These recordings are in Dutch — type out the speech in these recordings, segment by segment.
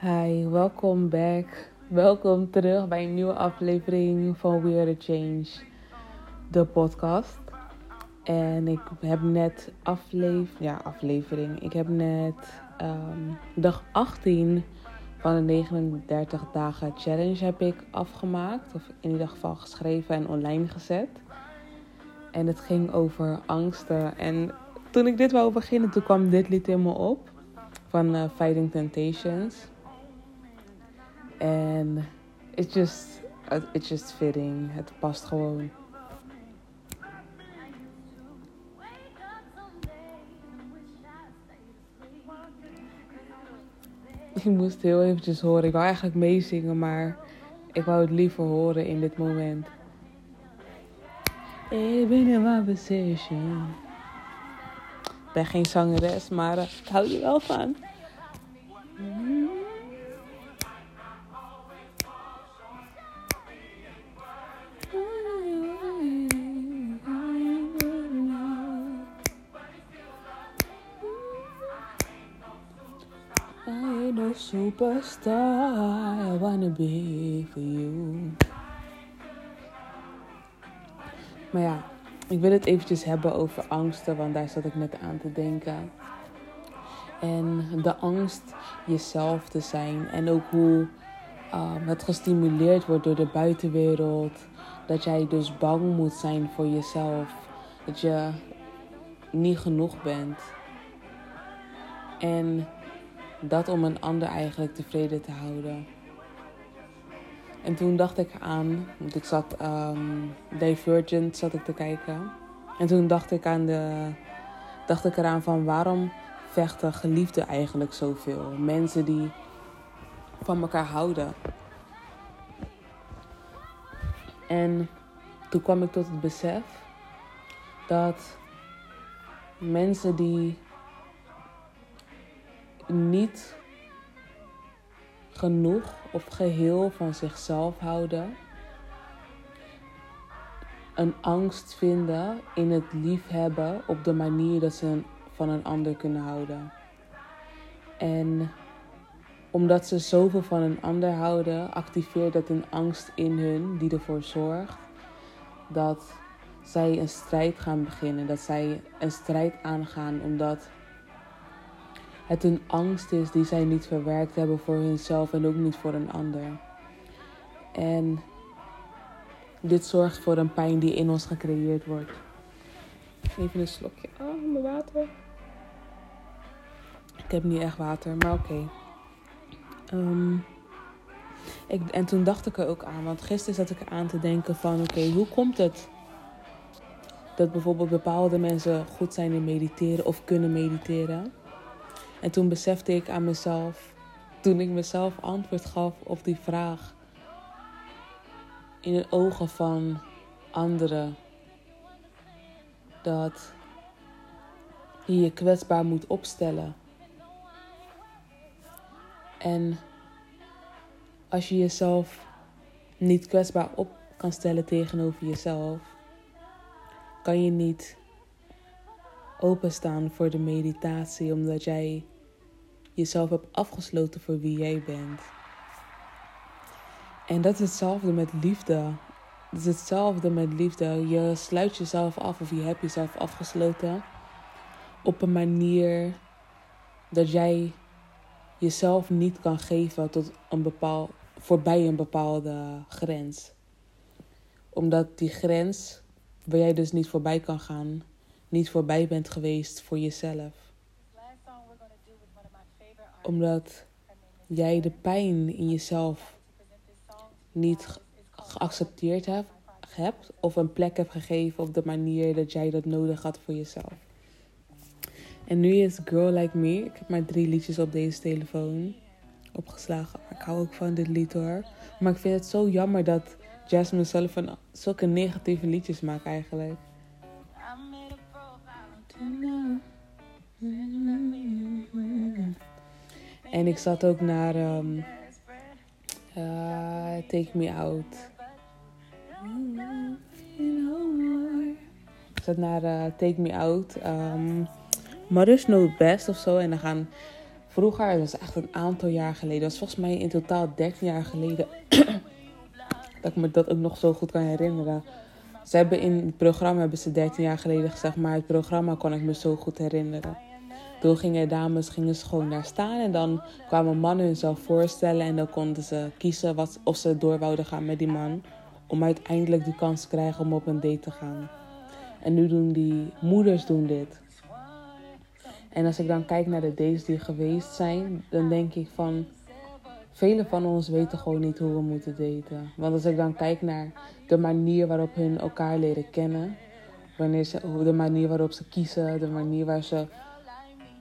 Hi, welkom back. Welkom terug bij een nieuwe aflevering van We Are The Change, de podcast. En ik heb net afleef ja, aflevering. Ik heb net ehm, dag 18 van de 39 dagen challenge heb ik afgemaakt. Of in ieder geval geschreven en online gezet. En het ging over angsten. En toen ik dit wou beginnen, toen kwam dit lied in me op. Van uh, Fighting Temptations. En it's just, it's just fitting. Het past gewoon. Ik moest heel eventjes horen. Ik wou eigenlijk meezingen, maar ik wou het liever horen in dit moment. Ik ben in my position. Ik ben geen zangeres, maar uh, ik hou er wel van. Superstar. I wanna be for you. Maar ja, ik wil het eventjes hebben over angsten, want daar zat ik net aan te denken. En de angst jezelf te zijn en ook hoe um, het gestimuleerd wordt door de buitenwereld. Dat jij dus bang moet zijn voor jezelf. Dat je niet genoeg bent. En dat om een ander eigenlijk tevreden te houden. En toen dacht ik aan, want ik zat um, Divergent zat ik te kijken. En toen dacht ik aan de, dacht ik eraan van waarom vechten geliefden eigenlijk zoveel? Mensen die van elkaar houden. En toen kwam ik tot het besef dat mensen die niet genoeg of geheel van zichzelf houden. Een angst vinden in het liefhebben op de manier dat ze van een ander kunnen houden. En omdat ze zoveel van een ander houden, activeert dat een angst in hun die ervoor zorgt dat zij een strijd gaan beginnen. Dat zij een strijd aangaan omdat het een angst is die zij niet verwerkt hebben voor hunzelf en ook niet voor een ander. En dit zorgt voor een pijn die in ons gecreëerd wordt. Even een slokje. Oh, mijn water. Ik heb niet echt water, maar oké. Um, en toen dacht ik er ook aan, want gisteren zat ik aan te denken van oké, hoe komt het dat bijvoorbeeld bepaalde mensen goed zijn in mediteren of kunnen mediteren? En toen besefte ik aan mezelf, toen ik mezelf antwoord gaf op die vraag, in de ogen van anderen, dat je je kwetsbaar moet opstellen. En als je jezelf niet kwetsbaar op kan stellen tegenover jezelf, kan je niet openstaan voor de meditatie, omdat jij jezelf hebt afgesloten voor wie jij bent. En dat is hetzelfde met liefde. Het is hetzelfde met liefde. Je sluit jezelf af of je hebt jezelf afgesloten op een manier dat jij jezelf niet kan geven tot een bepaal, voorbij een bepaalde grens. Omdat die grens waar jij dus niet voorbij kan gaan, niet voorbij bent geweest voor jezelf. Omdat jij de pijn in jezelf niet geaccepteerd hebt, hebt of een plek hebt gegeven op de manier dat jij dat nodig had voor jezelf. En nu is Girl Like Me. Ik heb maar drie liedjes op deze telefoon opgeslagen. Maar ik hou ook van dit lied hoor. Maar ik vind het zo jammer dat Jasmine Sullivan zulke negatieve liedjes maakt eigenlijk. En ik zat ook naar um, uh, Take Me Out. Ik zat naar uh, Take Me Out. Um, Mothers Know Best of zo. En dan gaan vroeger, dat was echt een aantal jaar geleden, dat was volgens mij in totaal 13 jaar geleden, dat ik me dat ook nog zo goed kan herinneren. Ze hebben in het programma, hebben ze 13 jaar geleden gezegd, maar het programma kon ik me zo goed herinneren. Toen gingen dames gingen gewoon daar staan en dan kwamen mannen hunzelf voorstellen en dan konden ze kiezen wat, of ze door wouden gaan met die man. Om uiteindelijk de kans te krijgen om op een date te gaan. En nu doen die moeders doen dit. En als ik dan kijk naar de dates die geweest zijn, dan denk ik van... Velen van ons weten gewoon niet hoe we moeten daten. Want als ik dan kijk naar de manier waarop hun elkaar leren kennen... Wanneer ze, de manier waarop ze kiezen, de manier waar ze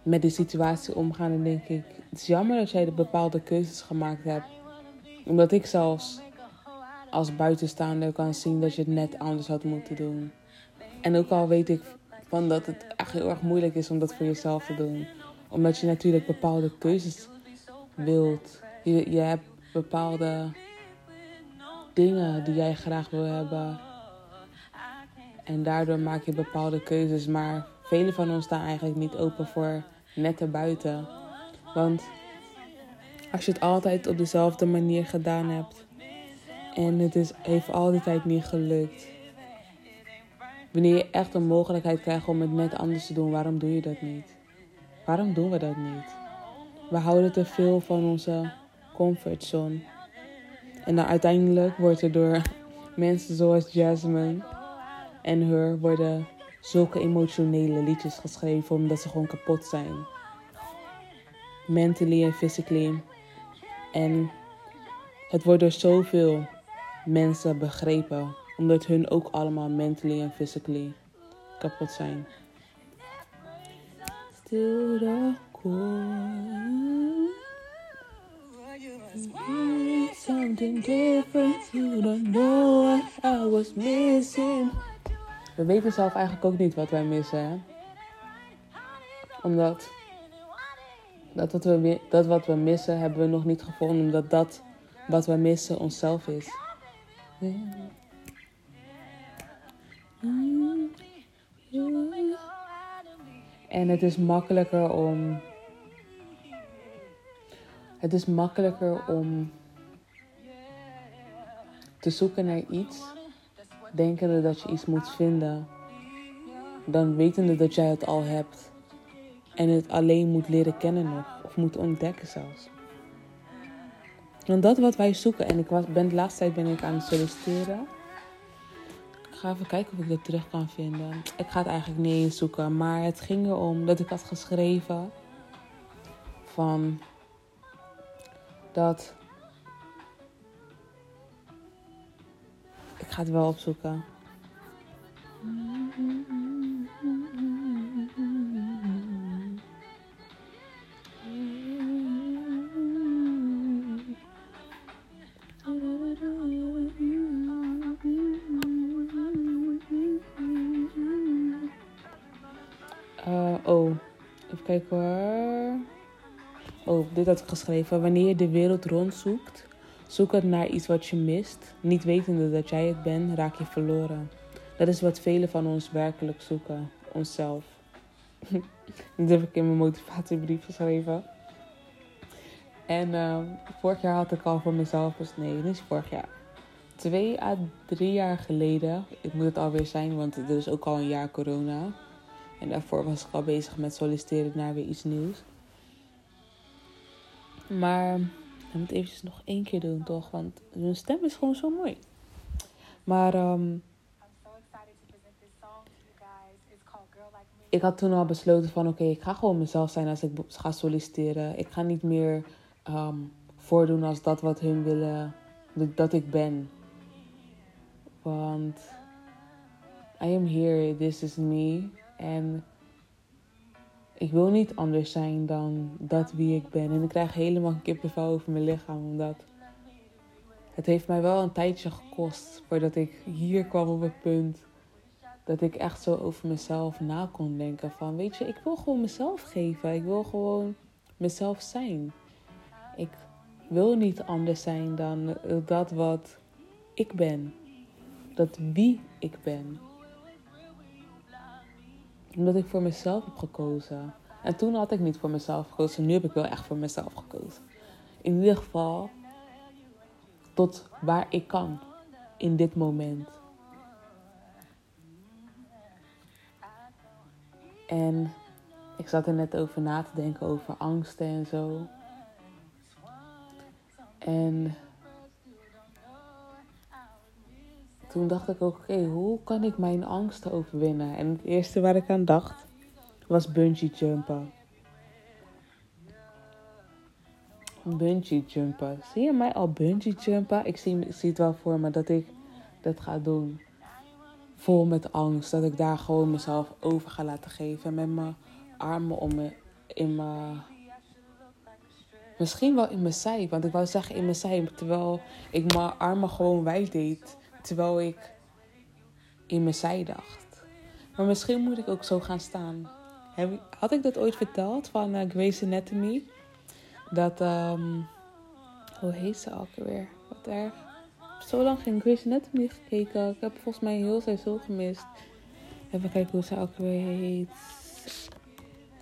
met die situatie omgaan, dan denk ik... Het is jammer dat jij de bepaalde keuzes gemaakt hebt. Omdat ik zelfs als buitenstaander kan zien dat je het net anders had moeten doen. En ook al weet ik van dat het echt heel erg moeilijk is om dat voor jezelf te doen. Omdat je natuurlijk bepaalde keuzes wilt. Je, hebt bepaalde dingen die jij graag wil hebben. En daardoor maak je bepaalde keuzes. Maar velen van ons staan eigenlijk niet open voor net erbuiten. Want als je het altijd op dezelfde manier gedaan hebt. En het is, heeft al die tijd niet gelukt Wanneer je echt een mogelijkheid krijgt om het net anders te doen, waarom doe je dat niet? Waarom doen we dat niet? We houden te veel van onze comfortzone. En dan uiteindelijk wordt er door mensen zoals Jasmine en Her worden zulke emotionele liedjes geschreven omdat ze gewoon kapot zijn. Mentally en physically. En het wordt door zoveel mensen begrepen omdat hun ook allemaal mentally en physically kapot zijn. Still the core. Something different, you don't know what I was missing. We weten zelf eigenlijk ook niet wat wij missen, hè? Omdat dat wat, we, dat wat we missen hebben we nog niet gevonden, omdat dat wat we missen onszelf is. En het is makkelijker om. Het is makkelijker om te zoeken naar iets, denkende dat je iets moet vinden, dan wetende dat jij het al hebt en het alleen moet leren kennen nog, of moet ontdekken zelfs. Want dat wat wij zoeken, en ik was, ben de laatste tijd ben ik aan het solliciteren ik ga even kijken of ik dat terug kan vinden. Ik ga het eigenlijk niet eens zoeken. Maar het ging erom dat ik had geschreven van dat. Ik ga het wel opzoeken. Kijk hoor. Oh, dit had ik geschreven. Wanneer je de wereld rondzoekt, zoek het naar iets wat je mist. Niet wetende dat jij het bent, raak je verloren. Dat is wat velen van ons werkelijk zoeken. Onszelf. Dit heb ik in mijn motivatiebrief geschreven. En uh, vorig jaar had ik al voor mezelf, dus nee, niet vorig jaar. Twee à drie jaar geleden, ik moet het alweer zijn, want er is ook al een jaar corona. En daarvoor was ik al bezig met solliciteren naar weer iets nieuws. Maar ik moet eventjes nog één keer doen, toch? Want mijn stem is gewoon zo mooi. Maar um, ik had toen al besloten van oké, ik ga gewoon mezelf zijn als ik ga solliciteren. Ik ga niet meer um, voordoen als dat wat hun willen dat ik ben. Want I am here, this is me. En ik wil niet anders zijn dan dat wie ik ben. En ik krijg helemaal een kippenvel over mijn lichaam. Omdat het heeft mij wel een tijdje gekost voordat ik hier kwam op het punt. Dat ik echt zo over mezelf na kon denken. Van weet je, ik wil gewoon mezelf geven. Ik wil gewoon mezelf zijn. Ik wil niet anders zijn dan dat wat ik ben. Dat wie ik ben omdat ik voor mezelf heb gekozen. En toen had ik niet voor mezelf gekozen. Nu heb ik wel echt voor mezelf gekozen. In ieder geval tot waar ik kan in dit moment. En ik zat er net over na te denken over angsten en zo. En toen dacht ik ook, oké, hoe kan ik mijn angsten overwinnen? En het eerste waar ik aan dacht was bungee jumpen. Bungee jumpen. Zie je mij al bungee jumpen? Ik zie, ik zie het wel voor me dat ik dat ga doen. Vol met angst. Dat ik daar gewoon mezelf over ga laten geven. Met mijn armen om me, in mijn... Misschien wel in mijn zij. Want ik wou zeggen in mijn zij. Terwijl ik mijn armen gewoon wijd deed. Terwijl ik in mijn zij dacht. Maar misschien moet ik ook zo gaan staan. Had ik dat ooit verteld van uh, Anatomy? Dat, um, hoe heet ze ook weer? Wat erg. Ik heb zo lang geen Grey's Anatomy gekeken. Ik heb volgens mij heel seizoen gemist. Even kijken hoe ze ook weer heet.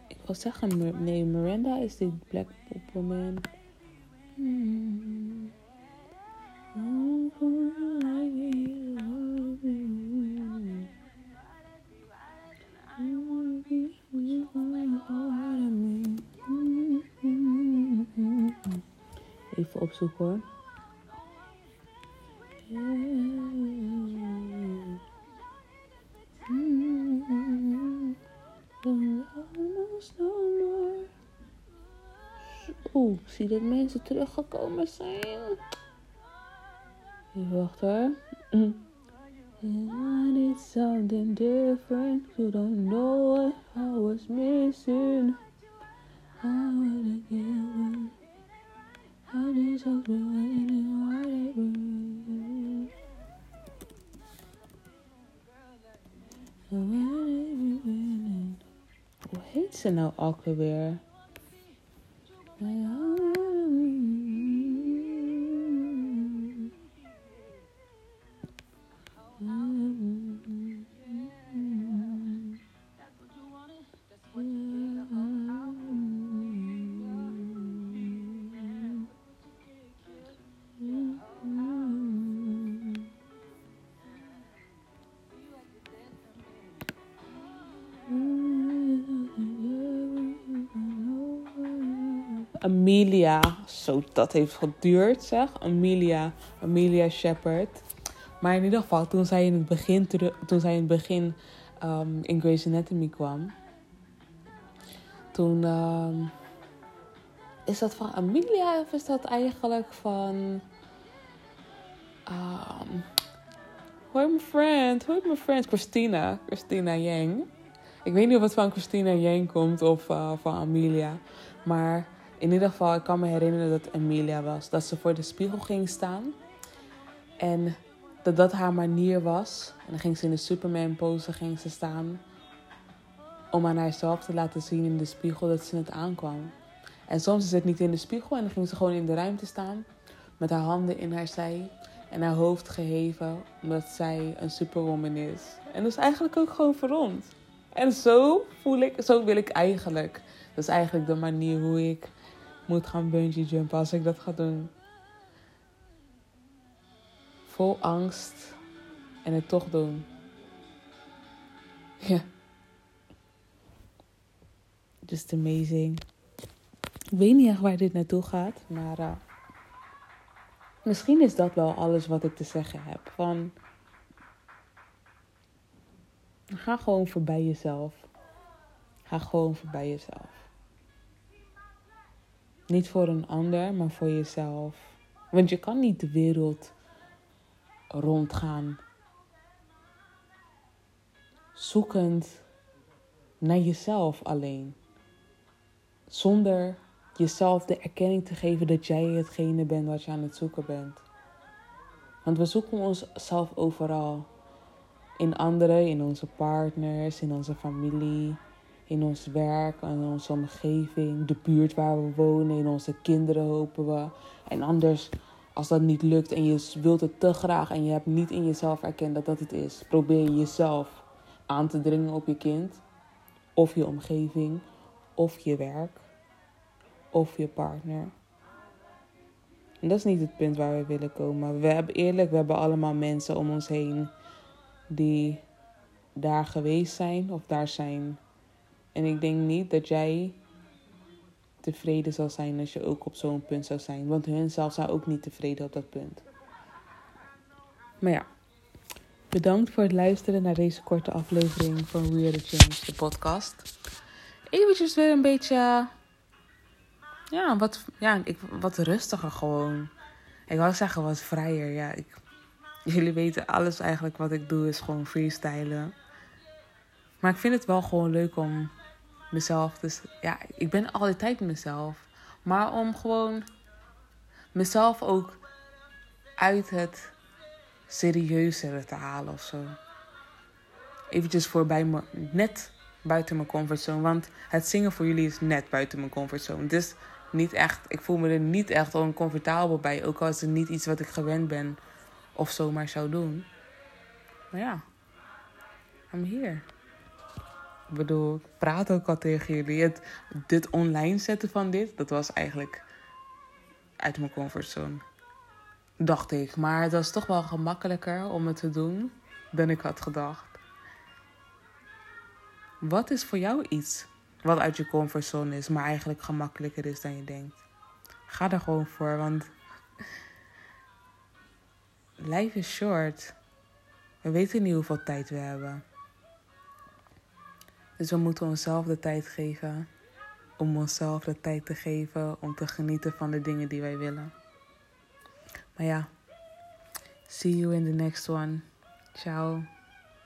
Ik wil zeggen, nee, Miranda is die Black Woman. Hmm. Even opzoeken hoor. Oeh, zie dat mensen teruggekomen zijn. Hoor. I mm, need something different. You don't know what I was missing. I wanna give How did you do it? Hoe heet ze nou alweer? Amelia. Zo, dat heeft geduurd, zeg. Amelia. Amelia Shepard. Maar in ieder geval, toen zij in het begin, toen zij in, het begin um, in Grey's Anatomy kwam... Toen... Um, is dat van Amelia of is dat eigenlijk van... Um, hoi mijn friend, hoi mijn friend, Christina. Christina Yang. Ik weet niet of het van Christina Yang komt of uh, van Amelia. Maar in ieder geval, ik kan me herinneren dat Emilia was. Dat ze voor de spiegel ging staan. En dat dat haar manier was. En dan ging ze in de Superman pose ging ze staan. Om aan haarzelf te laten zien in de spiegel dat ze het aankwam. En soms is het niet in de spiegel en dan ging ze gewoon in de ruimte staan. Met haar handen in haar zij. En haar hoofd geheven omdat zij een superwoman is. En dat is eigenlijk ook gewoon voor ons. En zo voel ik, zo wil ik eigenlijk. Dat is eigenlijk de manier hoe ik moet gaan bungee jumpen als ik dat ga doen. Vol angst en het toch doen. Ja. Just amazing. Ik weet niet echt waar dit naartoe gaat, maar uh, misschien is dat wel alles wat ik te zeggen heb. Van, ga gewoon voorbij jezelf. Ga gewoon voorbij jezelf. Niet voor een ander, maar voor jezelf. Want je kan niet de wereld rondgaan. Zoekend naar jezelf alleen. Zonder jezelf de erkenning te geven dat jij hetgene bent wat je aan het zoeken bent. Want we zoeken onszelf overal. In anderen, in onze partners, in onze familie, in ons werk, in onze omgeving, de buurt waar we wonen, in onze kinderen hopen we. En anders, als dat niet lukt en je wilt het te graag en je hebt niet in jezelf erkend dat dat het is, probeer je jezelf aan te dringen op je kind of je omgeving of je werk of je partner. En dat is niet het punt waar we willen komen. We hebben eerlijk, we hebben allemaal mensen om ons heen die daar geweest zijn of daar zijn. En ik denk niet dat jij tevreden zal zijn als je ook op zo'n punt zou zijn. Want hun zelf zijn ook niet tevreden op dat punt. Maar ja, bedankt voor het luisteren naar deze korte aflevering van We Are Change, de podcast. Eventjes weer een beetje, ja, wat, ja, ik, wat rustiger gewoon. Ik wou zeggen wat vrijer, ja. Ik, jullie weten alles eigenlijk wat ik doe is gewoon freestylen. Maar ik vind het wel gewoon leuk om mezelf. Dus ja, ik ben altijd mezelf. Maar om gewoon mezelf ook uit het serieuzere te halen of zo. Eventjes voorbij me, net buiten mijn comfortzone. Want het zingen voor jullie is net buiten mijn comfortzone. Dus niet echt, ik voel me er niet echt oncomfortabel bij. Ook al is het niet iets wat ik gewend ben of zomaar zou doen. Maar ja, I'm here. Ik bedoel, ik praat ook al tegen jullie. Het, dit online zetten van dit, dat was eigenlijk uit mijn comfortzone. Dacht ik. Maar het was toch wel gemakkelijker om het te doen dan ik had gedacht. Wat is voor jou iets wat uit je comfortzone is, maar eigenlijk gemakkelijker is dan je denkt? Ga er gewoon voor, want life is short. We weten niet hoeveel tijd we hebben. Dus we moeten onszelf de tijd geven om onszelf de tijd te geven om te genieten van de dingen die wij willen. Maar ja, see you in the next one. Ciao.